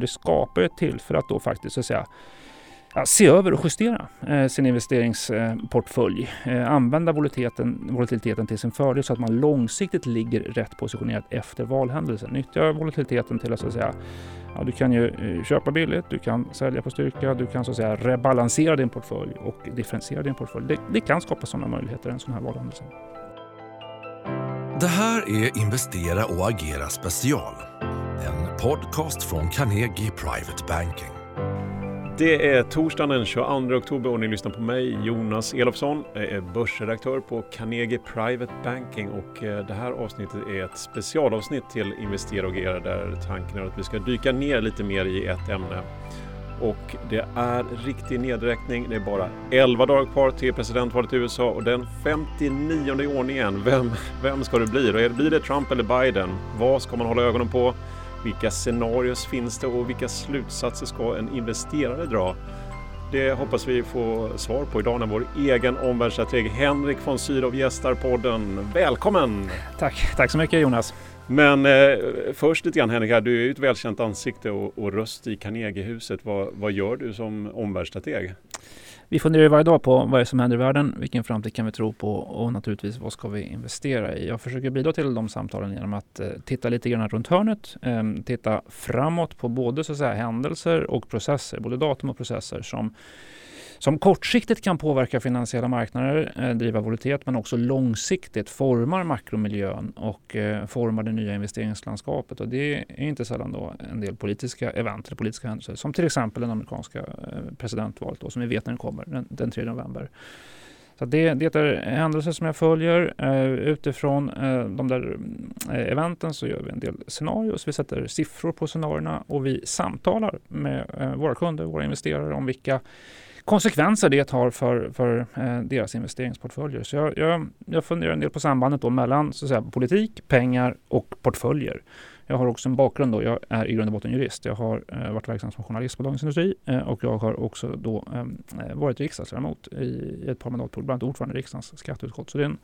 Det skapar ett tillfälle att då faktiskt så att säga ja, se över och justera eh, sin investeringsportfölj. Eh, använda volatiliteten, volatiliteten till sin fördel så att man långsiktigt ligger rätt positionerat efter valhändelsen. Nyttja volatiliteten till att, så att säga Ja, du kan ju eh, köpa billigt, du kan sälja på styrka, du kan så att säga rebalansera din portfölj och differentiera din portfölj. Det, det kan skapa sådana möjligheter en sån här valhändelse. Det här är Investera och agera special. En podcast från Carnegie Private Banking. Det är torsdagen den 22 oktober och ni lyssnar på mig, Jonas Elofsson. Jag är börsredaktör på Carnegie Private Banking och eh, det här avsnittet är ett specialavsnitt till Investera och agera där tanken är att vi ska dyka ner lite mer i ett ämne. Och det är riktig nedräkning. Det är bara 11 dagar kvar till presidentvalet i USA och den 59 i ordningen. Vem, vem ska det bli? Blir det Trump eller Biden? Vad ska man hålla ögonen på? Vilka scenarios finns det och vilka slutsatser ska en investerare dra? Det hoppas vi få svar på idag när vår egen omvärldsstrateg Henrik von Sydow gästar podden. Välkommen! Tack, tack så mycket Jonas. Men eh, först lite grann Henrik, här, du är ju ett välkänt ansikte och, och röst i Carnegiehuset. Vad, vad gör du som omvärldsstrateg? Vi funderar ju varje dag på vad är som händer i världen, vilken framtid kan vi tro på och naturligtvis vad ska vi investera i? Jag försöker bidra till de samtalen genom att eh, titta lite grann runt hörnet, ehm, titta framåt på både så att säga, händelser och processer, både datum och processer som som kortsiktigt kan påverka finansiella marknader, eh, driva volatilitet men också långsiktigt formar makromiljön och eh, formar det nya investeringslandskapet. Och det är inte sällan då en del politiska event eller politiska händelser som till exempel den amerikanska eh, presidentvalet då, som vi vet när den kommer den, den 3 november. Så det, det är händelser som jag följer. Eh, utifrån eh, de där eh, eventen så gör vi en del scenarier. Vi sätter siffror på scenarierna och vi samtalar med eh, våra kunder, våra investerare om vilka konsekvenser det har för, för eh, deras investeringsportföljer. Så jag, jag, jag funderar en del på sambandet då mellan så att säga, politik, pengar och portföljer. Jag har också en bakgrund då. Jag är i grund och botten jurist. Jag har eh, varit verksam som journalist på Dagens Industri eh, och jag har också då eh, varit riksdagsledamot i, i ett par mandatperioder, bland annat ordförande i riksdagens skatteutskott. Så det är en,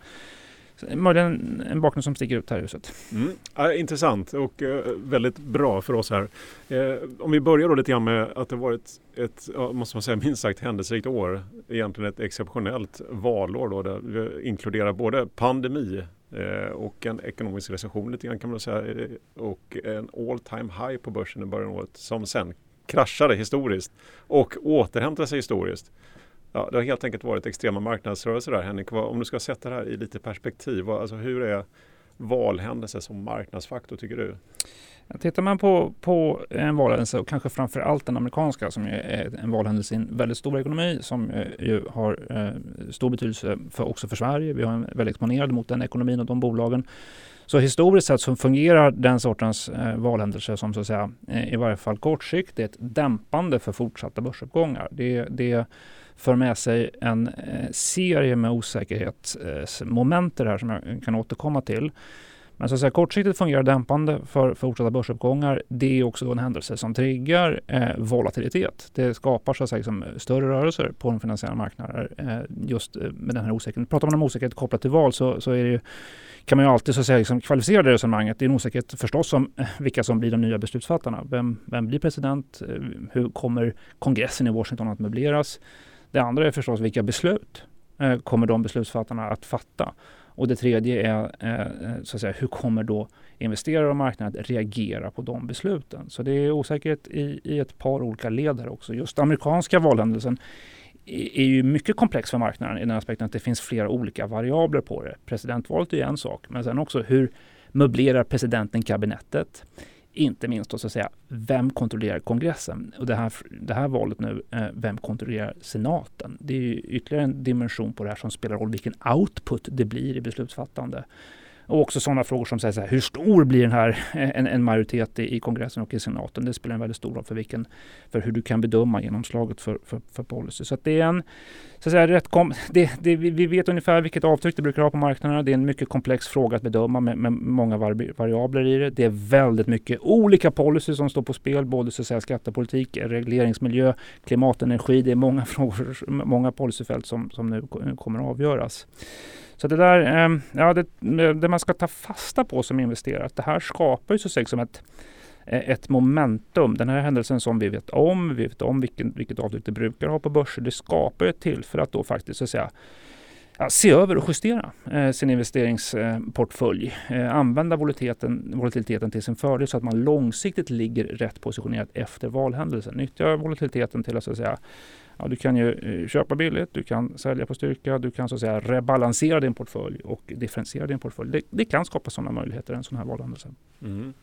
Möjligen en bakgrund som sticker ut här i huset. Mm. Ja, intressant och eh, väldigt bra för oss här. Eh, om vi börjar då lite grann med att det varit ett, måste man säga, minst sagt händelserikt år. Egentligen ett exceptionellt valår då, där vi inkluderar både pandemi eh, och en ekonomisk recession lite grann kan man säga eh, och en all time high på börsen i början av året som sen kraschade historiskt och återhämtade sig historiskt. Ja, det har helt enkelt varit extrema marknadsrörelser där Henrik. Om du ska sätta det här i lite perspektiv, alltså hur är valhändelser som marknadsfaktor tycker du? Tittar man på, på en valhändelse och kanske framför allt den amerikanska som är en valhändelse i en väldigt stor ekonomi som eh, ju har eh, stor betydelse för, också för Sverige. Vi har en väldigt exponerad mot den ekonomin och de bolagen. Så historiskt sett så fungerar den sortens eh, valhändelser som så att säga eh, i varje fall kortsiktigt dämpande för fortsatta börsuppgångar. Det, det för med sig en eh, serie med osäkerhetsmoment här som jag kan återkomma till. Men så att säga, kortsiktigt fungerar dämpande för fortsatta börsuppgångar. Det är också en händelse som triggar eh, volatilitet. Det skapar så att säga, liksom, större rörelser på de finansiella marknaderna eh, just eh, med den här osäkerheten. Pratar man om osäkerhet kopplat till val så, så är det ju, kan man ju alltid så att säga, liksom, kvalificera det resonemanget. Det är en osäkerhet förstås om eh, vilka som blir de nya beslutsfattarna. Vem, vem blir president? Hur kommer kongressen i Washington att möbleras? Det andra är förstås vilka beslut eh, kommer de beslutsfattarna att fatta? Och det tredje är eh, eh så att säga, hur kommer då investerare och marknad reagera på de besluten? Så det är osäkerhet i, i ett par olika led här också. Just amerikanska valhändelsen är ju mycket komplex för marknaden i den aspekten att det finns flera olika variabler på det. Presidentvalet är en sak, men sen också hur möblerar presidenten kabinettet? Inte minst då, så att säga, vem kontrollerar kongressen? Och det här, det här valet nu, eh, vem kontrollerar senaten? Det är ytterligare en dimension på det här som spelar roll vilken output det blir i beslutsfattande. Och också sådana frågor som så här, hur stor blir den här, eh, en, en majoritet i, i, kongressen och i senaten? Det spelar en väldigt stor roll för, vilken, för hur du kan bedöma genomslaget för, för, för policy. Så det är en, så att säga, rätt kom, det, det, vi vet ungefär vilket avtryck det brukar ha på marknaderna. Det är en mycket komplex fråga att bedöma med, med många variabler i det. Det är väldigt mycket olika policy som står på spel, både så att säga, skattepolitik, regleringsmiljö, klimat, energi. Det är många frågor, många policyfält som, som nu kommer att avgöras. Så det där, ehm, ja, det, eh, det, man ska ta fasta på som investerare, att det här skapar ju så att som ett eh, ett momentum. Den här händelsen som vi vet om, vi vet om vilken, vilket avtryck det brukar ha på börser. Det skapar ett tillfälle att då faktiskt så att säga ja, se över och justera eh, sin investeringsportfölj. Eh, använda volatiliteten, volatiliteten till sin fördel så att man långsiktigt ligger rätt positionerat efter valhändelsen. Nyttja volatiliteten till att, så att säga, ja, du kan ju eh, köpa billigt, du kan sälja på styrka, du kan så att säga rebalansera din portfölj och differentiera din portfölj. Det, det kan skapa sådana möjligheter en sån här valhandel. Mm.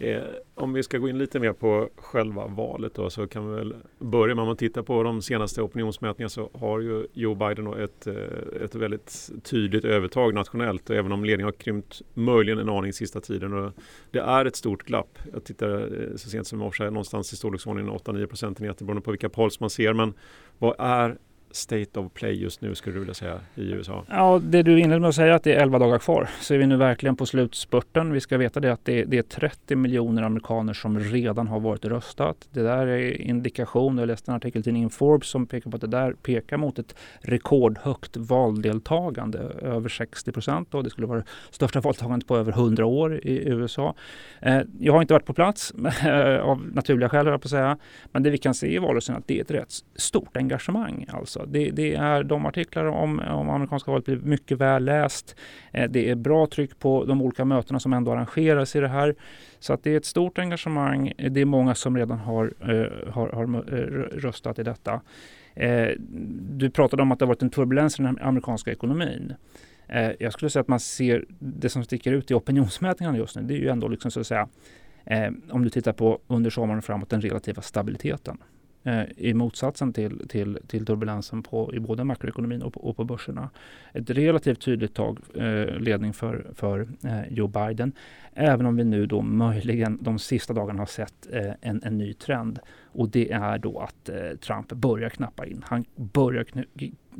Eh, om vi ska gå in lite mer på själva valet då, så kan vi väl börja med om man tittar på de senaste opinionsmätningarna så har ju Joe Biden ett, eh, ett väldigt tydligt övertag nationellt även om ledningen har krympt möjligen en aning sista tiden. Och det är ett stort glapp. Jag tittar eh, så sent som i morse någonstans i storleksordningen 8-9 procentenheter beroende på vilka polls man ser. Men vad är state of play just nu skulle du vilja säga i USA? Ja, det du inledde med att säga att det är 11 dagar kvar så är vi nu verkligen på slutspurten. Vi ska veta det att det, det är 30 miljoner amerikaner som redan har varit röstat. Det där är indikation, jag läste en artikel i tidningen Forbes som pekar på att det där pekar mot ett rekordhögt valdeltagande, över 60 procent och det skulle vara det största valdeltagandet på över 100 år i USA. Eh, jag har inte varit på plats eh, av naturliga skäl, jag på att säga, men det vi kan se i valrörelsen är att det är ett rätt stort engagemang alltså. Det, det, är de artiklar om, om amerikanska valet blir mycket väl läst. Eh, det är bra tryck på de olika mötena som ändå arrangeras i det här. Så att det är ett stort engagemang. Det är många som redan har, eh, har, har eh, röstat i detta. Du pratade om att det har varit en turbulens i den amerikanska ekonomin. Jag skulle säga att man ser det som sticker ut i opinionsmätningarna just nu. Det är ju ändå liksom så att säga om du tittar på under sommaren framåt den relativa stabiliteten. Eh, I motsatsen till, till, till turbulensen på, i både makroekonomin och på, och på börserna. Ett relativt tydligt tag eh, ledning för, för eh, Joe Biden. Även om vi nu då möjligen de sista dagarna har sett eh, en, en ny trend. Och det är då att eh, Trump börjar knappa in. Han börjar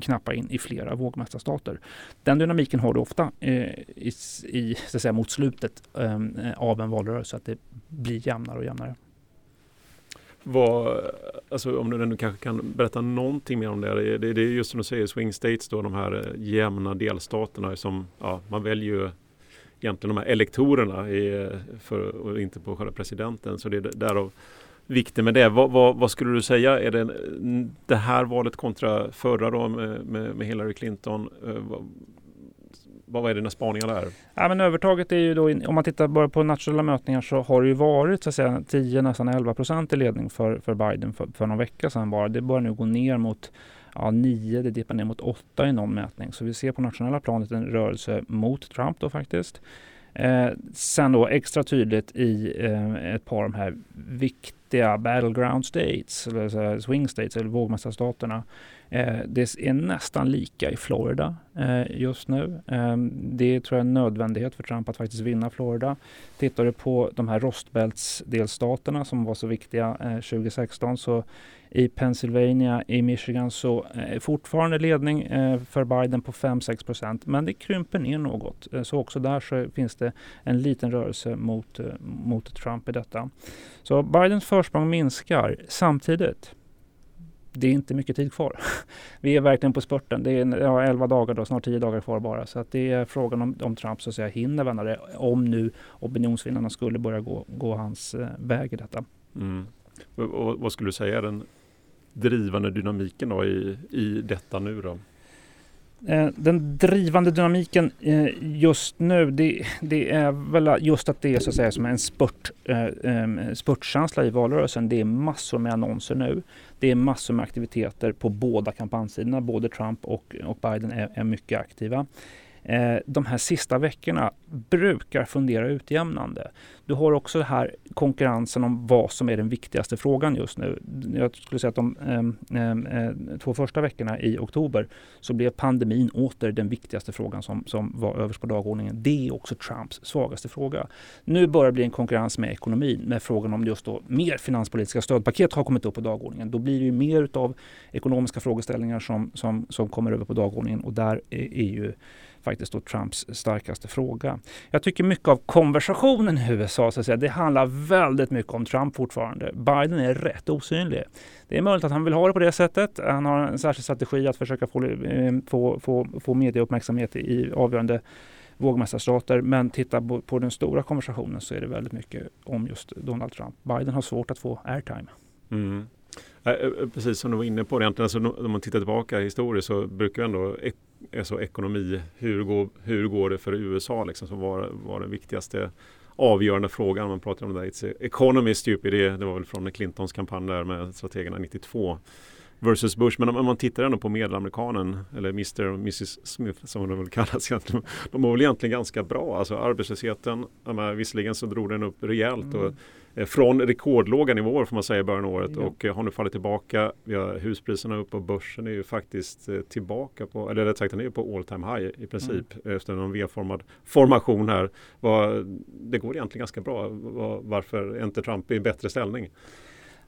knappa in i flera vågmästarstater. Den dynamiken har du ofta eh, i, i, så att säga, mot slutet eh, av en valrörelse, att det blir jämnare och jämnare. Vad, alltså om du nu kanske kan berätta någonting mer om det. Det, det är just som du säger, swing states då, de här eh, jämna delstaterna som, ja, man väljer ju egentligen de här elektorerna i, eh, för, och inte på själva presidenten. Så det är därav vikten med det. Vad, vad, vad, skulle du säga är det, det här valet kontra förra då med, med, med Hillary Clinton? Eh, vad, vad är dina spaningar där? Ja, men övertaget är ju då, om man tittar bara på nationella mötningar så har det ju varit så att säga 10, nästan 11 procent i ledning för, för Biden för, för någon vecka sedan bara. Det börjar nu gå ner mot ja, 9, det dippar ner mot 8 i någon mätning. Så vi ser på nationella planet en rörelse mot Trump då faktiskt. Eh, sen då extra tydligt i eh, ett par av de här riktiga battleground states, eller swing states, eller vågmästarstaterna. Eh, det är nästan lika i Florida eh, just nu. Eh, det tror jag är en nödvändighet för Trump att faktiskt vinna Florida. Tittar du på de här rostbältsdelstaterna som var så viktiga eh, 2016 så i Pennsylvania, i Michigan så eh, är fortfarande ledning eh, för Biden på 5-6 procent men det krymper ner något. Så också där så finns det en liten rörelse mot, mot Trump i detta. Så Bidens försprång minskar samtidigt det är inte mycket tid kvar. Vi är verkligen på spurten. Det är ja, 11 dagar, då, snart 10 dagar kvar bara. Så att det är frågan om, om Trump så att säga, hinner vända det. Om nu opinionsvinnarna skulle börja gå, gå hans eh, väg i detta. Mm. Och, vad skulle du säga är den drivande dynamiken då i, i detta nu då? Eh, den drivande dynamiken eh, just nu det, det, är väl just att det är så att säga som en spurt, eh, spurtkänsla i valrörelsen. Det är massor med annonser nu. Det är massor med aktiviteter på båda kampanjsidorna. Både Trump och, och Biden är, är mycket aktiva. Eh, de här sista veckorna brukar fundera utjämnande. Du har också den här konkurrensen om vad som är den viktigaste frågan just nu. Jag skulle säga att de eh, eh, två första veckorna i oktober så blev pandemin åter den viktigaste frågan som, som var överst på dagordningen. Det är också Trumps svagaste fråga. Nu börjar det bli en konkurrens med ekonomin med frågan om just då mer finanspolitiska stödpaket har kommit upp på dagordningen. Då blir det ju mer av ekonomiska frågeställningar som, som, som kommer över på dagordningen och där är, är ju faktiskt då Trumps starkaste fråga. Jag tycker mycket av konversationen i USA, så att säga, det handlar väldigt mycket om Trump fortfarande. Biden är rätt osynlig. Det är möjligt att han vill ha det på det sättet. Han har en särskild strategi att försöka få, eh, få, få, få medieuppmärksamhet i avgörande vågmästarstater. Men titta på, på, den stora konversationen så är det väldigt mycket om just Donald Trump. Biden har svårt att få airtime. Mm. Eh, eh, precis som du var inne på, egentligen, alltså, om man tittar tillbaka historiskt så brukar ändå alltså, ekonomi, hur går, hur går det för USA liksom, som var, var den viktigaste avgörande frågan. Man pratar om det där, It's economy stupid, typ det, det var väl från Clintons kampanj där med strategerna 92 versus Bush. Men om man tittar ändå på medelamerikanen eller Mr och Mrs Smith som de väl kallas egentligen. De var väl egentligen ganska bra. Alltså arbetslösheten, menar, visserligen så drog den upp rejält. Mm. Och, från rekordlåga nivåer får man säga i början av året ja. och eh, har nu fallit tillbaka. Vi har huspriserna upp och börsen är ju faktiskt eh, tillbaka på, eller rätt sagt den är på all time high i princip mm. efter en V-formad formation här. Var, det går egentligen ganska bra. Var, varför är inte Trump i bättre ställning?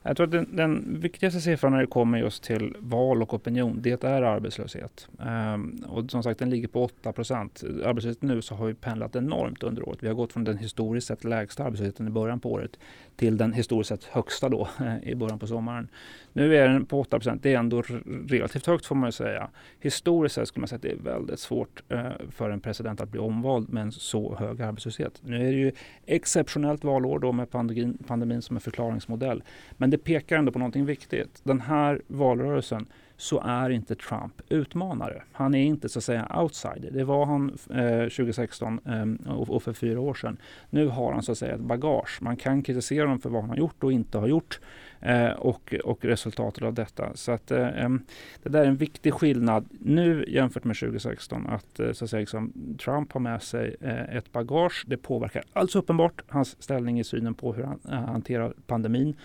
Jag tror att den, den, viktigaste siffran när det kommer just till val och opinion, det är arbetslöshet. Um, och som sagt, den ligger på 8 procent. Arbetslösheten nu så har vi pendlat enormt under året. Vi har gått från den historiskt sett lägsta arbetslösheten i början på året till den historiskt sett högsta då eh, i början på sommaren. Nu är den på 8. Det är ändå relativt högt får man ju säga. Historiskt sett skulle man säga att det är väldigt svårt eh, för en president att bli omvald med en så hög arbetslöshet. Nu är det ju exceptionellt valår då med pandemin, pandemin som en förklaringsmodell. Men det pekar ändå på någonting viktigt. Den här valrörelsen så är inte Trump utmanare. Han är inte så att säga outsider. Det var han eh, 2016 eh, och, och, för fyra år sedan. Nu har han så att säga ett bagage. Man kan kritisera honom för vad han har gjort och inte har gjort eh, och, och resultatet av detta. Så att eh, det där är en viktig skillnad nu jämfört med 2016 att, eh, så att säga, liksom, Trump har med sig eh, ett bagage. Det påverkar alldeles uppenbart hans ställning i synen på hur han eh, hanterar pandemin.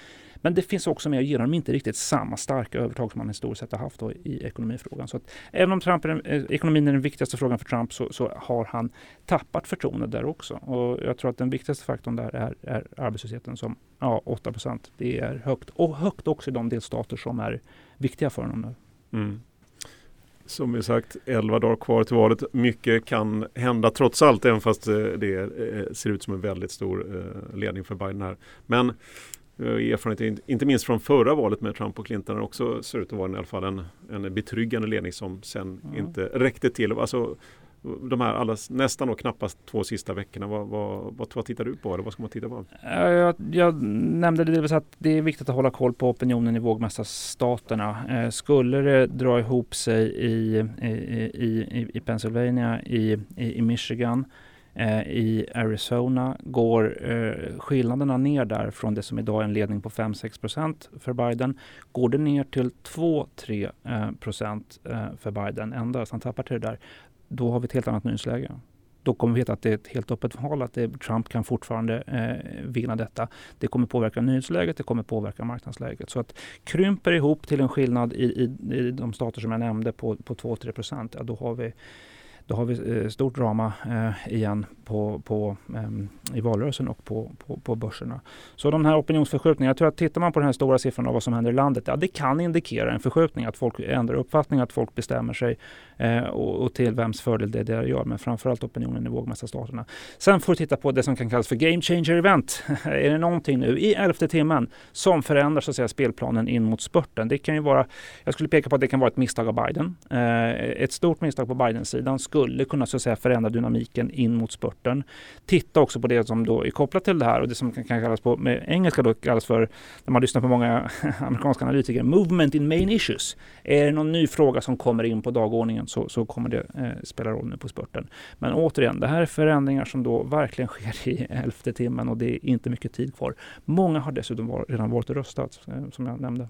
Men det finns också med att ge dem inte riktigt samma starka övertag som man historiskt sett har haft i ekonomifrågan. Så att även om Trump är, eh, ekonomin är den viktigaste frågan för Trump så, så, har han tappat förtroende där också. Och jag tror att den viktigaste faktorn där är, är arbetslösheten som ja, 8 procent. Det är högt och högt också i de delstater som är viktiga för honom nu. Mm. Som vi sagt, 11 dagar kvar till valet. Mycket kan hända trots allt, även fast eh, det eh, ser ut som en väldigt stor ledning för Biden här. Men erfarenhet, inte minst från förra valet med Trump och Clinton, också ser ut att vara i alla fall en, en betryggande ledning som sen mm. inte räckte till. Alltså, de här alla, nästan och knappast två sista veckorna, vad, vad, vad, vad tittar du på? Eller vad ska man titta på? Jag, jag nämnde det, att det är viktigt att hålla koll på opinionen i vågmästarstaterna. Eh, skulle det dra ihop sig i, i, i, i Pennsylvania, i, i Michigan, Eh, I Arizona går eh, skillnaderna ner där från det som idag är en ledning på 5-6% för Biden. Går det ner till 2-3 eh, eh, för Biden endast, han tappar till det där, då har vi ett helt annat nyhetsläge då kommer vi veta att det är ett helt öppet val, att det, Trump kan fortfarande eh, vinna detta. Det kommer påverka nyhetsläget, det kommer påverka marknadsläget. Så att krymper ihop till en skillnad i, i, i de stater som jag nämnde på, på 2-3 procent, ja, då har vi då har vi eh, stort drama eh, igen på, på, ehm, i valrörelsen och på, på, på börserna. Så de här opinionsförskjutningarna, jag tror att tittar man på den här stora siffran av vad som händer i landet, ja det kan indikera en förskjutning, att folk ändrar uppfattning, att folk bestämmer sig eh, och, och, till vems fördel det, det gör, men framförallt opinionen i vågmästarstaterna. Sen får vi titta på det som kan kallas för game changer event. är det någonting nu i elfte timmen som förändrar så att säga, spelplanen in mot spurten? Det kan ju vara, jag skulle peka på att det kan vara ett misstag av Biden. Eh, ett stort misstag på Bidens sidan skulle kunna så att säga, förändra dynamiken in mot spurten. Titta också på det som då är kopplat till det här och det som kan kallas på med engelska då kallas för, när man lyssnar på många amerikanska analytiker, movement in main issues. Är det någon ny fråga som kommer in på dagordningen så, så kommer det eh, spela roll nu på spurten. Men återigen, det här är förändringar som då verkligen sker i elfte timmen och det är inte mycket tid kvar. Många har dessutom var, redan varit och röstat, eh, som jag nämnde.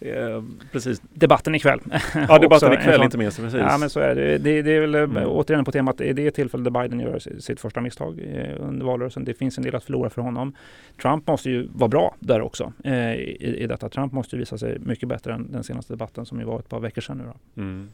Eh, precis. Debatten ikväll. Ja, debatten ikväll inte minst. Precis. Ja, men så är det. Det, det är väl eh, mm. återigen på temat, det är det tillfälle där Biden gör sitt första misstag eh, under valrörelsen. Det finns en del att förlora för honom. Trump måste ju vara bra där också eh, i, i detta. Trump måste ju visa sig mycket bättre än den senaste debatten som ju var ett par veckor sedan nu. Då. Mm.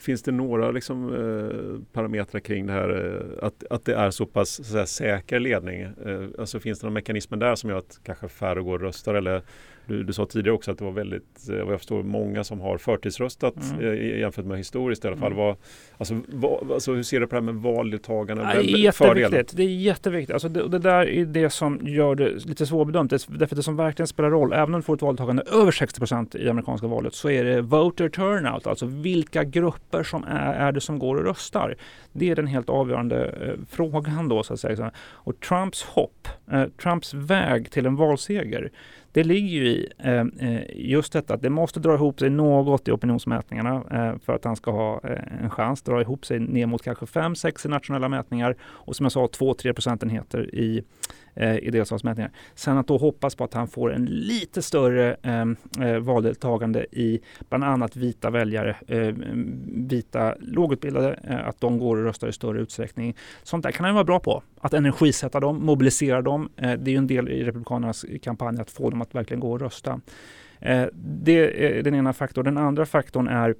Finns det några liksom, eh, parametrar kring det här eh, att, att det är så pass så säga, säker ledning? Eh, alltså finns det några mekanismer där som gör att kanske färre går och röstar eller du, du sa tidigare också att det var väldigt, eh, vad jag förstår, många som har förtidsröstat mm. Eh, jämfört med historiskt i alla fall. Mm. Vad, alltså, vad, alltså, hur ser du på det här med valdeltagande? Ja, jätteviktigt. Det är jätteviktigt. Alltså det, det, där är det som gör det lite svårbedömt. Det, därför det som verkligen spelar roll, även om du får ett valdeltagande över 60 procent i amerikanska valet, så är det voter turnout, alltså vilka vilka grupper som är, är det som går och röstar? Det är den helt avgörande eh, frågan då så att säga. Och Trumps hopp, eh, Trumps väg till en valseger, det ligger ju i eh, eh, just detta att det måste dra ihop sig något i opinionsmätningarna eh, för att han ska ha eh, en chans. Dra ihop sig ner mot kanske 5-6 i nationella mätningar och som jag sa 2-3 procentenheter i eh, i delstatsmätningar. Sen att då hoppas på att han får en lite större ehm, eh, valdeltagande i bland annat vita väljare, eh, vita lågutbildade, eh, att de går och röstar i större utsträckning. Sånt där kan han vara bra på. Att energisätta dem, mobilisera dem. Eh, det är ju en del i Republikanernas kampanj att få dem att verkligen gå och rösta. Eh, det är den ena faktorn. Den andra faktorn är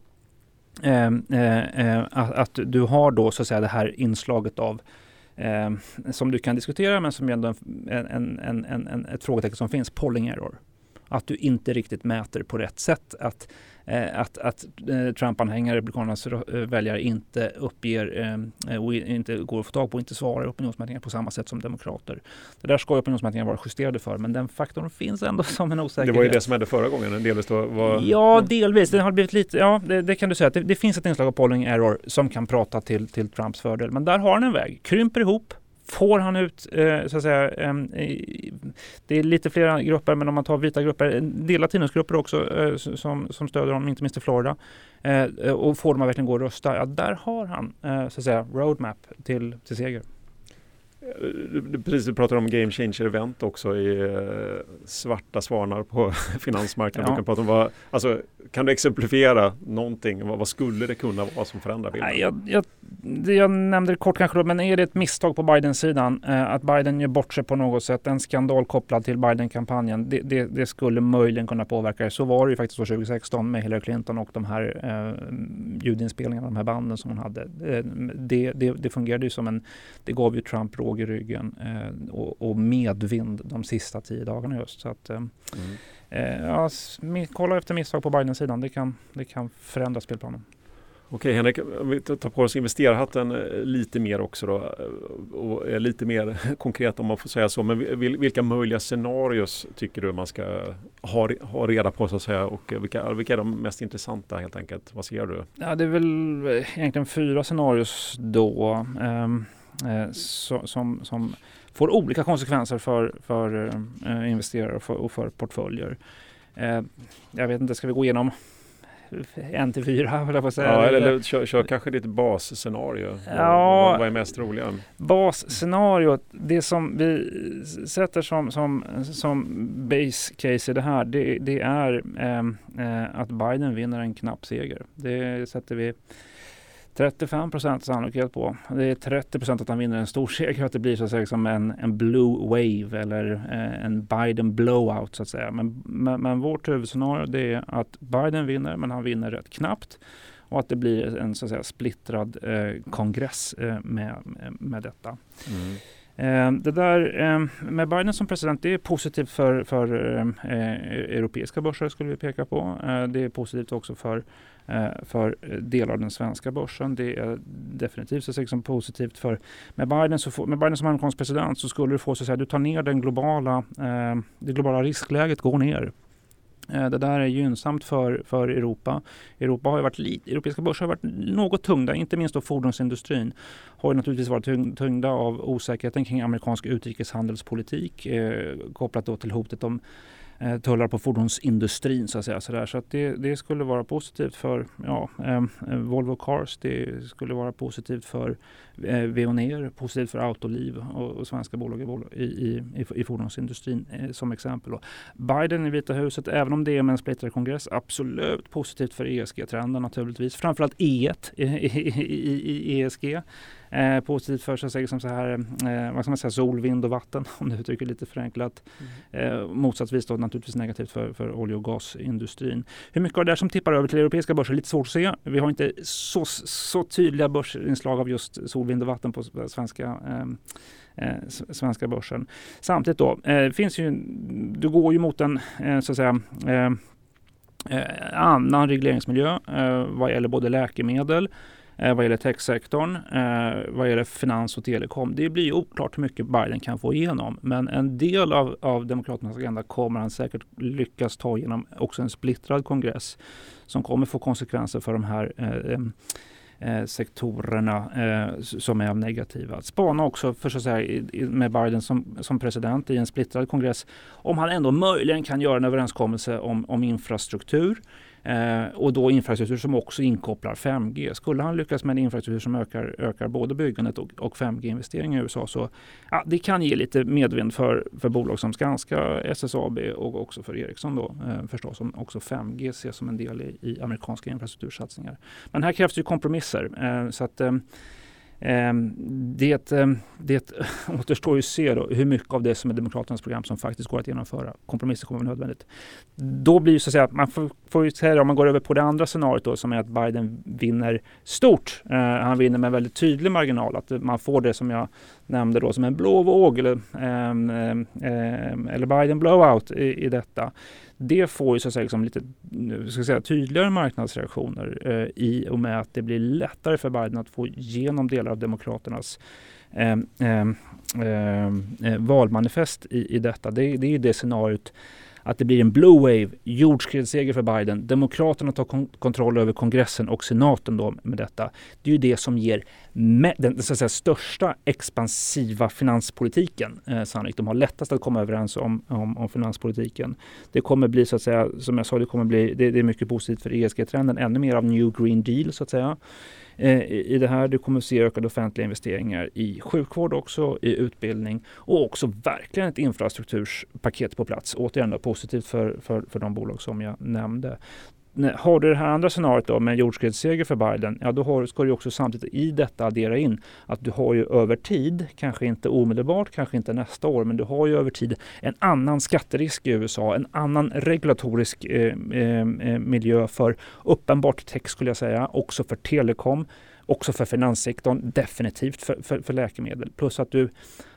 ehm, Eh, eh, att, att, du har då så att säga det här inslaget av eh, som du kan diskutera men som är ändå en, en, en, en, ett frågetecken som finns, polling error. Att du inte riktigt mäter på rätt sätt. Att Eh, att, att eh, Trump-anhängare, Republikanernas eh, väljare inte uppger och inte går att få tag på inte svarar i opinionsmätningar på samma sätt som demokrater. Det där ska opinionsmätningar vara justerade för men den faktorn finns ändå som en osäkerhet. Det var ju det som hände förra gången, delvis då var... Ja, delvis. Det har blivit lite, ja det, det kan du säga. Det, det, finns ett inslag av polling error som kan prata till, till Trumps fördel. Men där har han en väg. Krymper ihop, Får han ut, eh, så att säga, eh, det är lite flera grupper, men om man tar vita grupper, en del också eh, som, som stöder honom, inte minst i Florida, eh, och får dem att verkligen gå och rösta, ja där har han, eh, så att säga, roadmap till, till seger. Precis, du pratar om game changer event också i eh, svarta svanar på finansmarknaden. Ja. Du kan, prata om vad, alltså, kan du exemplifiera någonting? Vad, vad, skulle det kunna vara som förändrar bilden? Jag, jag, jag nämnde det kort kanske men är det ett misstag på Biden-sidan eh, att Biden gör bort sig på något sätt, en skandal kopplad till Biden-kampanjen, det, det, det, skulle möjligen kunna påverka det. Så var det ju faktiskt 2016 med Hillary Clinton och de här eh, ljudinspelningarna, de här banden som hon hade. Eh, det, det, fungerade ju som en, det gav ju Trump råg i ryggen eh, och, och, medvind de sista tio dagarna just. Så att, eh, mm. eh, ja, kolla efter misstag på Biden-sidan, det kan, det kan förändra spelplanen. Okej Henrik, om vi tar på oss investerarhatten eh, lite mer också då eh, och är lite mer konkret om man får säga så. Men vilka möjliga scenarios tycker du man ska ha, ha reda på så att säga och vilka, vilka är de mest intressanta helt enkelt? Vad ser du? Ja, det är väl egentligen fyra scenarios då. Um, så, som, som får olika konsekvenser för, för eh, investerare och för, och för portföljer. Eh, jag vet inte, ska vi gå igenom en till fyra höll jag på att säga. Ja, eller, eller kör, kör kanske ditt basscenario. Ja, vad, vad är mest roliga? Basscenariot, det som vi sätter som, som, som base case i det här, det, det är eh, att Biden vinner en knapp seger. Det sätter vi 35 procent sannolikhet på. Det är 30 procent att han vinner en stor seger, att det blir så att säga som en, en blue wave eller eh, en Biden blowout så att säga. Men, men, men vårt huvudscenario det är att Biden vinner, men han vinner rätt knappt och att det blir en så att säga splittrad eh, kongress eh, med, med detta. Mm. Eh, det där eh, med Biden som president, det är positivt för, för eh, europeiska börser skulle vi peka på. Det är positivt också för för delar av den svenska börsen. Det är definitivt så liksom positivt för med Biden, så få, med Biden som amerikansk president så skulle du få så att säga, du tar ner den globala, det globala riskläget går ner. Eh, det där är gynnsamt för, för Europa. Europa har varit lite, europeiska börser har varit något tyngda, inte minst då fordonsindustrin har naturligtvis varit tyngda av osäkerheten kring amerikansk utrikeshandelspolitik eh, kopplat då till hotet om Eh, tullar på fordonsindustrin så att säga. Så, där. så att det, det, skulle vara positivt för ja, eh, Volvo Cars, det skulle vara positivt för eh, Veoneer, positivt för Autoliv och, och svenska bolag i, i, i, i fordonsindustrin eh, som exempel. Då. Biden i Vita huset, även om det är med en splittrad kongress, absolut positivt för ESG-trenden naturligtvis. Framförallt E1 i, i, i ESG. Eh, positivt för sig som så här, eh, vad ska man säga, sol, vind och vatten om du uttrycker lite förenklat. Mm. Eh, motsatsvis då naturligtvis negativt för, för olje och gasindustrin. Hur mycket av det där som tippar över till europeiska börser är lite svårt att se. Vi har inte så, så tydliga börsinslag av just sol, vind och vatten på svenska eh, eh svenska börsen. Samtidigt då, eh, finns ju, du går ju mot en eh, så att säga eh, annan regleringsmiljö vad gäller både läkemedel eh, vad gäller techsektorn, eh, vad gäller finans och telekom. Det blir oklart hur mycket Biden kan få igenom. Men en del av, av Demokraternas agenda kommer han säkert lyckas ta genom också en splittrad kongress som kommer få konsekvenser för de här eh, eh, sektorerna eh, som är negativa. Att spana också för så att säga, med Biden som, som president i en splittrad kongress om han ändå möjligen kan göra en överenskommelse om, om infrastruktur Eh, och då infrastruktur som också inkopplar 5G. Skulle han lyckas med en infrastruktur som ökar, ökar både byggandet och, och 5G-investeringar i USA så ja, det kan ge lite medvind för, för bolag som Skanska, SSAB och också för Ericsson då eh, förstås om också 5G ses som en del i, i amerikanska infrastruktursatsningar. Men här krävs det kompromisser. Eh, så att, eh, Ehm, det, ehm, det återstår ju att se då, hur mycket av det som är Demokraternas program som faktiskt går att genomföra. Kompromisser kommer att vara nödvändigt. Då blir så att säga, man får, får ju säga om man går över på det andra scenariot då, som är att Biden vinner stort. Eh, han vinner med en väldigt tydlig marginal, att man får det som jag nämnde då som en blå våg eller, eh, eh, eller Biden blowout i, i detta det får ju så att säga, liksom lite ska säga, tydligare marknadsreaktioner eh, i och med att det blir lättare för Biden att få igenom delar av Demokraternas eh, eh, eh, eh valmanifest i, i detta. Det, det är det scenariot att det blir en blue wave, jordskredsseger för Biden. Demokraterna tar kon kontroll över kongressen och senaten då med detta. Det är ju det som ger den så att säga, största expansiva finanspolitiken eh, sannolikt. De har lättast att komma överens om, om, om, finanspolitiken. Det kommer bli så att säga, som jag sa, det kommer bli, det, det är mycket positivt för ESG-trenden, ännu mer av New Green Deal så att säga. Eh, I det här. Du kommer att se ökade offentliga investeringar i sjukvård också, i utbildning och också verkligen ett infrastrukturspaket på plats. Återigen då, positivt för, för, för de bolag som jag nämnde har du det här andra scenariot då med jordskredsseger för Biden, ja då har, ska du också samtidigt i detta addera in att du har ju över tid, kanske inte omedelbart, kanske inte nästa år, men du har ju över tid en annan skatterisk i USA, en annan regulatorisk eh, eh, eh miljö för uppenbart tech skulle jag säga, också för telekom, också för finanssektorn, definitivt för, för, för läkemedel. Plus att du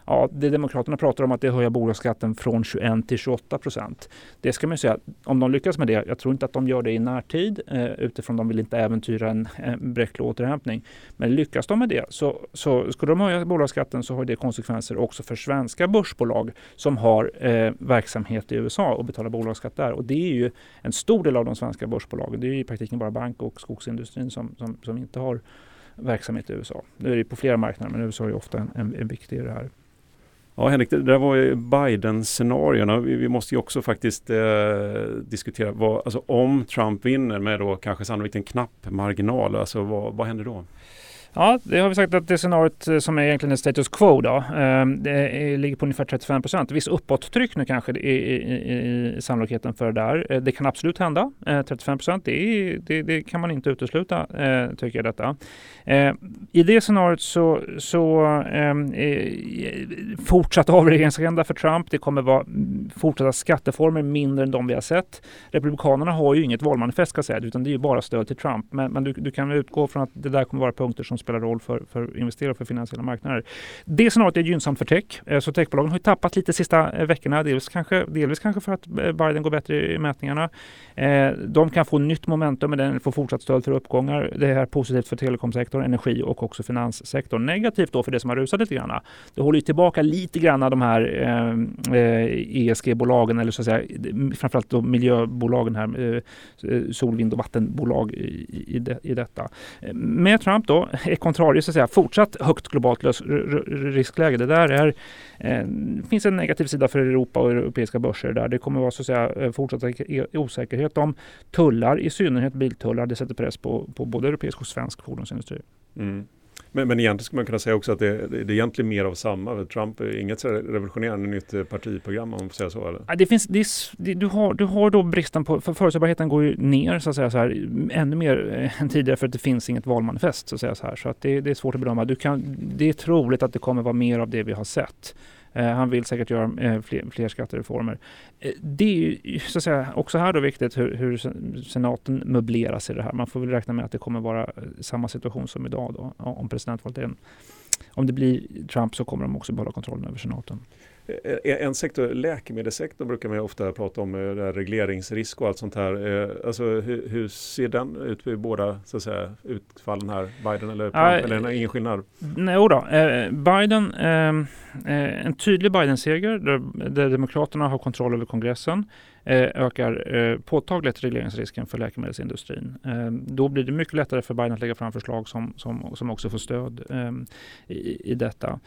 Ja, det Demokraterna pratar om att det höja bolagsskatten från 21 till 28 procent. Det ska man säga, om de lyckas med det, jag tror inte att de gör det i närtid eh, utifrån de vill inte äventyra en, en bräcklig återhämtning. Men lyckas de med det så, så skulle de höja bolagsskatten så har det konsekvenser också för svenska börsbolag som har eh, verksamhet i USA och betalar bolagsskatt där. Och det är ju en stor del av de svenska börsbolagen. Det är i praktiken bara bank och skogsindustrin som, som, som inte har verksamhet i USA. Nu är det på flera marknader men USA är ofta en, en, en viktig i det här. Ja Henrik, det där var ju Biden-scenarierna. Vi, vi, måste ju också faktiskt eh, diskutera vad, alltså om Trump vinner med då kanske sannolikt en knapp marginal, alltså vad, vad händer då? Ja, det har vi sagt att det scenariot eh, som är egentligen är status quo då, ehm, det ligger på ungefär 35 procent. Viss uppåttryck nu kanske i, i, i sannolikheten för det där. Eh, det kan absolut hända. Eh, 35 procent, det, det, det, kan man inte utesluta tycker jag detta. I det scenariot så, så ehm, fortsatt avregleringsagenda för Trump. Det kommer vara mm, fortsatta skatteformer mindre än de vi har sett. Republikanerna har ju inget valmanifest ska säga, utan det är ju bara stöd till Trump. Men, men du, du kan utgå från att det där kommer vara punkter som spelar roll för, för investerare och för finansiella marknader. Det scenariot är gynnsamt för tech. Eh, så techbolagen har tappat lite de sista eh, veckorna. Delvis kanske, delvis kanske för att eh, Biden går bättre i mätningarna. De kan få nytt momentum med den får fortsatt stöd för uppgångar. Det är positivt för telekomsektorn, energi och också finanssektorn. Negativt då för det som har rusat lite grann. Det håller tillbaka lite grann de här ESG-bolagen eller så att säga framförallt då miljöbolagen här, sol, vind och vattenbolag i, i, i detta. Med Trump då contrario så att säga fortsatt högt globalt riskläge. Det där är, eh, finns en negativ sida för Europa och europeiska börser där. Det kommer vara så att säga eh, fortsatt e- osäkerhet om tullar, i synnerhet biltullar. Det sätter press på, på både europeisk och svensk fordonsindustri. Mm. Men, men egentligen skulle man kunna säga också att det, det, är egentligen mer av samma. Trump är inget revolutionerande nytt eh, partiprogram om man får säga så. Eller? Det finns, det, du, har, du har då bristen på, för förutsägbarheten går ju ner så att säga så här, ännu mer eh, än tidigare för att det finns inget valmanifest så att säga så här. Så att det, det är svårt att bedöma. Du kan, det är troligt att det kommer vara mer av det vi har sett. Eh, han vill säkert göra eh, fler, fler skattereformer. Eh, det är ju så att säga, också här då viktigt hur, hur senaten möbleras i det här. Man får väl räkna med att det kommer vara samma situation som idag då, om presidentvalet är en om det blir Trump så kommer de också behålla kontrollen över senaten. En sektor, läkemedelssektorn brukar man ofta prata om, regleringsrisk och allt sånt här. Alltså, hur, hur ser den ut vid båda så att säga, utfallen här, Biden eller Trump? Ja, eller ingen skillnad? Nej, då. Biden, en tydlig Biden-seger där, där Demokraterna har kontroll över kongressen. Eh, ökar eh, påtagligt regleringsrisken för läkemedelsindustrin. Eh, då blir det mycket lättare för Biden att lägga fram förslag som, som, som också får stöd i, i detta.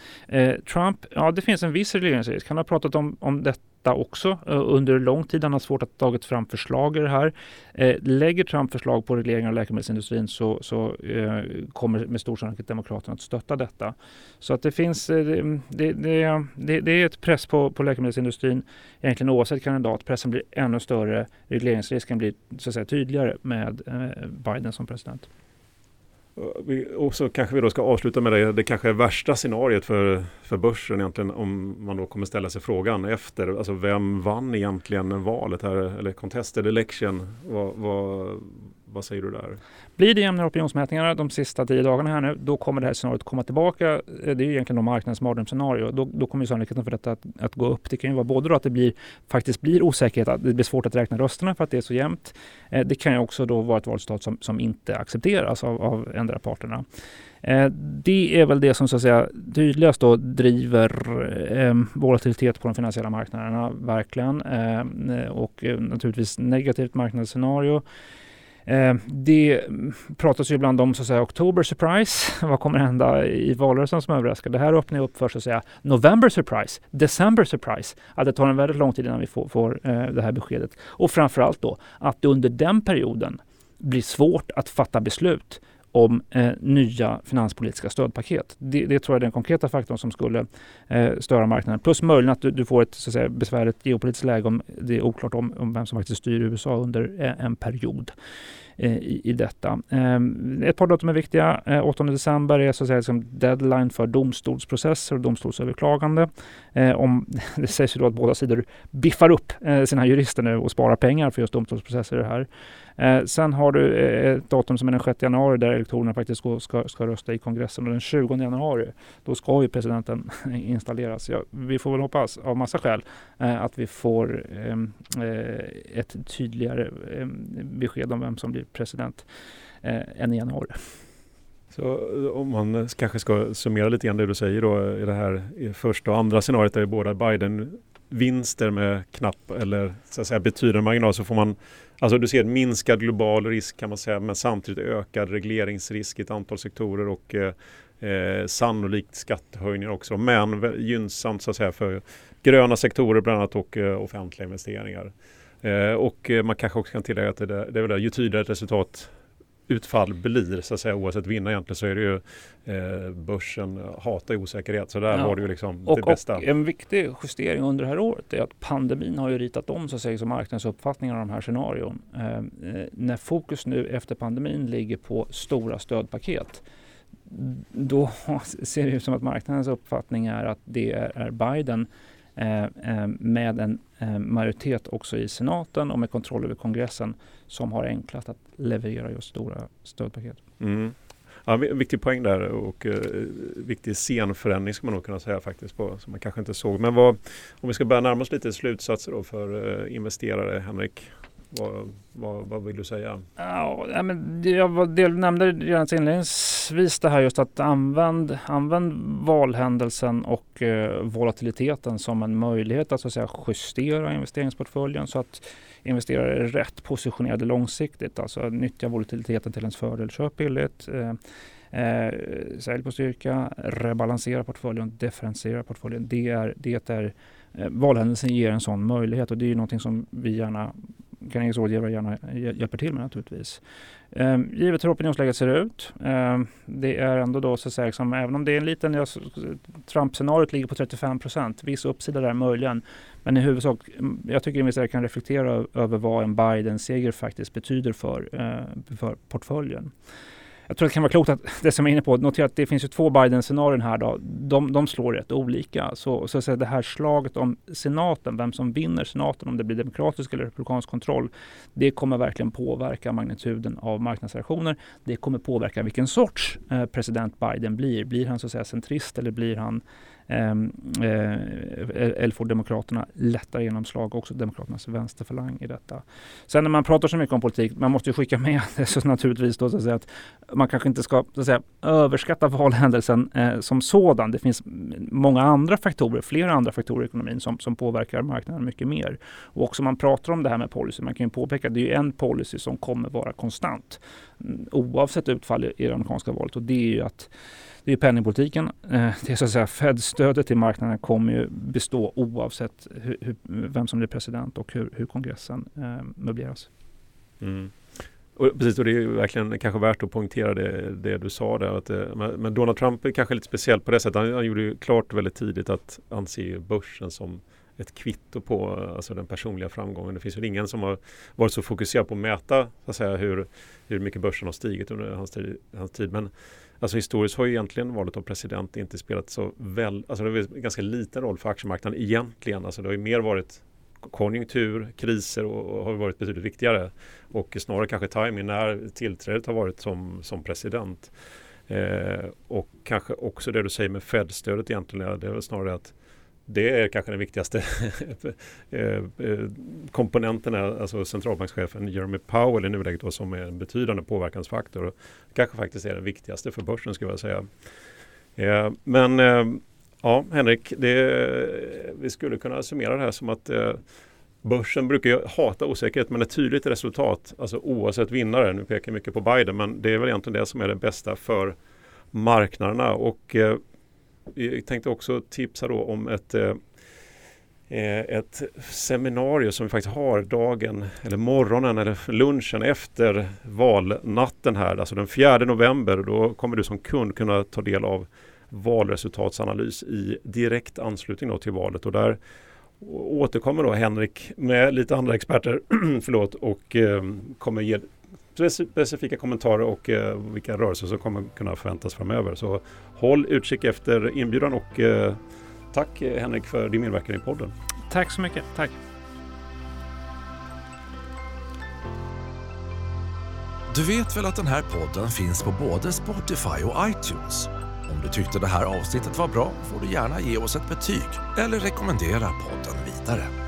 Trump, ja det finns en viss regleringsrisk. Han har pratat om, om detta också eh, under lång tid. Han har svårt att ta fram förslag i det här. Eh, lägger Trump förslag på regleringar av läkemedelsindustrin så, så eh, kommer med stor sannolikhet Demokraterna att stötta detta. Så att det finns, det, det, det, det är ett press på, på läkemedelsindustrin egentligen oavsett kandidat. Pressen blir ännu större, regleringsrisken blir så att säga, tydligare med Biden som president. Och så kanske vi då ska avsluta med det, det kanske är värsta scenariet för, för börsen egentligen om man då kommer ställa sig frågan efter, alltså vem vann egentligen valet här? Eller contested election? Vad, vad, vad säger du där? Blir det jämnare opinionsmätningar de sista tio dagarna här nu, då kommer det här scenariot komma tillbaka. Eh, det är ju egentligen marknadens mardrömsscenario. Då, då kommer sannolikheten för detta att, att, gå upp. Det kan ju vara både då att det blir, faktiskt blir osäkerhet, att det blir svårt att räkna rösterna för att det är så jämnt. Eh, det kan ju också då vara ett valresultat som, som inte accepteras av, av ändra parterna. Eh, det är väl det som så att säga tydligast då driver eh, volatilitet på de finansiella marknaderna, verkligen. Eh, och eh, naturligtvis negativt marknadsscenario. Eh, det pratas ju ibland om så att säga October surprise. Vad kommer hända i valrörelsen som överraskar? Det här öppnar upp för så att säga November surprise, December surprise. Att det tar en väldigt lång tid innan vi får, får eh, det här beskedet. Och framförallt då att det under den perioden blir svårt att fatta beslut om eh, nya finanspolitiska stödpaket. Det, det, tror jag är den konkreta faktorn som skulle eh, störa marknaden. Plus möjligen att du, du, får ett så att säga, besvärligt geopolitiskt läge om det är oklart om, om vem som faktiskt styr USA under eh, en period eh, Eh, i, i detta. Ehm, ett par datum är viktiga. Eh, 8 december är så att säga liksom deadline för domstolsprocesser och domstolsöverklagande. Eh, om, det sägs ju då att båda sidor biffar upp sina jurister nu och sparar pengar för just domstolsprocesser. Det här. Eh, sen har du ett datum som är den 6 januari där elektorerna faktiskt ska, ska, ska rösta i kongressen och den 20 januari då ska ju presidenten installeras. Ja, vi får väl hoppas av massa skäl eh, att vi får ehm, eh, ett tydligare ehm, besked om vem som blir president eh, än i januari. Så eh, om man eh, kanske ska summera lite grann det du säger då eh, i det här i första och andra scenariot där båda Biden vinster med knapp eller så att säga betydande marginal så får man Alltså du ser en minskad global risk kan man säga men samtidigt ökad regleringsrisk i ett antal sektorer och eh, sannolikt skattehöjningar också men gynnsamt så att säga för gröna sektorer bland annat och eh, offentliga investeringar. Eh, och man kanske också kan tillägga att det, det är väl ju tydligare ett resultat utfall blir, så att säga, oavsett vinnare egentligen, så är det ju eh, börsen hatar osäkerhet. Så där ja. var det ju liksom och, det bästa. Och en viktig justering under det här året är att pandemin har ju ritat om så att säga, marknadens uppfattningar av de här scenarion. Eh, när fokus nu efter pandemin ligger på stora stödpaket då ser det ut som att marknadens uppfattning är att det är Biden Eh, eh, Eh, eh, med en eh, majoritet också i senaten och med kontroll över kongressen som har enklast att leverera just stora stödpaket. Mm. Ja, viktig poäng där och eh, viktig scenförändring ska man nog kunna säga faktiskt på, som man kanske inte såg. Men vad, om vi ska börja närma oss lite slutsatser då för eh, investerare, Henrik. Vad, vad, vad, vill du säga? Ja, men jag del, nämnde redan inledningsvis det här just att använd, använd valhändelsen och eh, volatiliteten som en möjlighet att, så att säga, justera investeringsportföljen så att investerare är rätt positionerade långsiktigt. Alltså nyttja volatiliteten till ens fördel. Köp billigt. Eh, Eh, sälj på styrka, rebalansera portföljen, differentiera portföljen. Det är, det är eh, valhändelsen ger en sån möjlighet och det är någonting som vi gärna Carnegies rådgivare gärna hjälper till med naturligtvis. Eh, givet hur opinionsläget ser ut. Eh, det är ändå då så att säga, liksom, även om det är en liten, Trump-scenariot ligger på 35 procent, viss uppsida där möjligen. Men i huvudsak, mm, jag tycker investerare kan reflektera över vad en Biden-seger faktiskt betyder för, eh, för portföljen jag tror det kan vara klokt att, det som jag är inne på, notera att det finns ju två Biden-scenarion här då. De, de slår rätt olika. Så, så att säga, det här slaget om senaten, vem som vinner senaten, om det blir demokratisk eller republikansk kontroll, det kommer verkligen påverka magnituden av marknadsreaktioner. Det kommer påverka vilken sorts eh, president Biden blir. Blir han så att säga centrist eller blir han Ehm, eh, eh, eller får Demokraterna lättare genomslag, också Demokraternas vänsterfalang i detta. Sen när man pratar så mycket om politik, man måste ju skicka med det så naturligtvis då så att, säga, att man kanske inte ska så att säga, överskatta valhändelsen eh, som sådan. Det finns många andra faktorer, flera andra faktorer i ekonomin som, som påverkar marknaden mycket mer. Och också man pratar om det här med policy, man kan ju påpeka att det är en policy som kommer vara konstant mm, oavsett utfall i det amerikanska valet och det är ju att det är penningpolitiken. Eh, det är så att säga Fed-stödet till marknaden kommer ju bestå oavsett hur, hur, vem som blir president och hur, hur kongressen eh, möbleras. Mm. Och precis, och det är verkligen kanske värt att poängtera det, det du sa där. Att, eh, men Donald Trump är kanske lite speciell på det sättet. Han, han gjorde ju klart väldigt tidigt att han ser börsen som ett kvitto på eh, alltså den personliga framgången. Det finns väl ingen som har varit så fokuserad på att mäta så att säga, hur, hur mycket börsen har stigit under hans tid. Hans tid. Men alltså, historiskt har ju egentligen valet av president inte spelat så väl, alltså det har ganska liten roll för aktiemarknaden egentligen. Alltså det har ju mer varit konjunktur, kriser och, och har varit betydligt viktigare. Och snarare kanske timing när tillträdet har varit som, som president. Eh, och kanske också det du säger med Fed-stödet egentligen, det är väl snarare att det är kanske den viktigaste eh, eh, komponenten, alltså centralbankschefen Jeremy Powell i nuläget då, som är en betydande påverkansfaktor. Och kanske faktiskt är den viktigaste för börsen skulle jag säga. Eh, men eh, ja, Henrik, det, vi skulle kunna summera det här som att Börsen brukar ju hata osäkerhet men ett tydligt resultat, alltså oavsett vinnare, nu pekar jag mycket på Biden, men det är väl egentligen det som är det bästa för marknaderna. Och jag tänkte också tipsa då om ett eh, eh, ett seminarium som vi faktiskt har dagen eller morgonen eller lunchen efter valnatten här, alltså den 4 november. Då kommer du som kund kunna ta del av valresultatsanalys i direkt anslutning till valet och där återkommer då Henrik med lite andra experter förlåt, och eh, kommer ge specifika kommentarer och eh, vilka rörelser som kommer kunna förväntas framöver. Så håll utkik efter inbjudan och eh, tack eh, Henrik för din medverkan i podden. Tack så mycket. Tack. Du vet väl att den här podden finns på både Spotify och iTunes? Om du tyckte det här avsnittet var bra får du gärna ge oss ett betyg eller rekommendera podden vidare.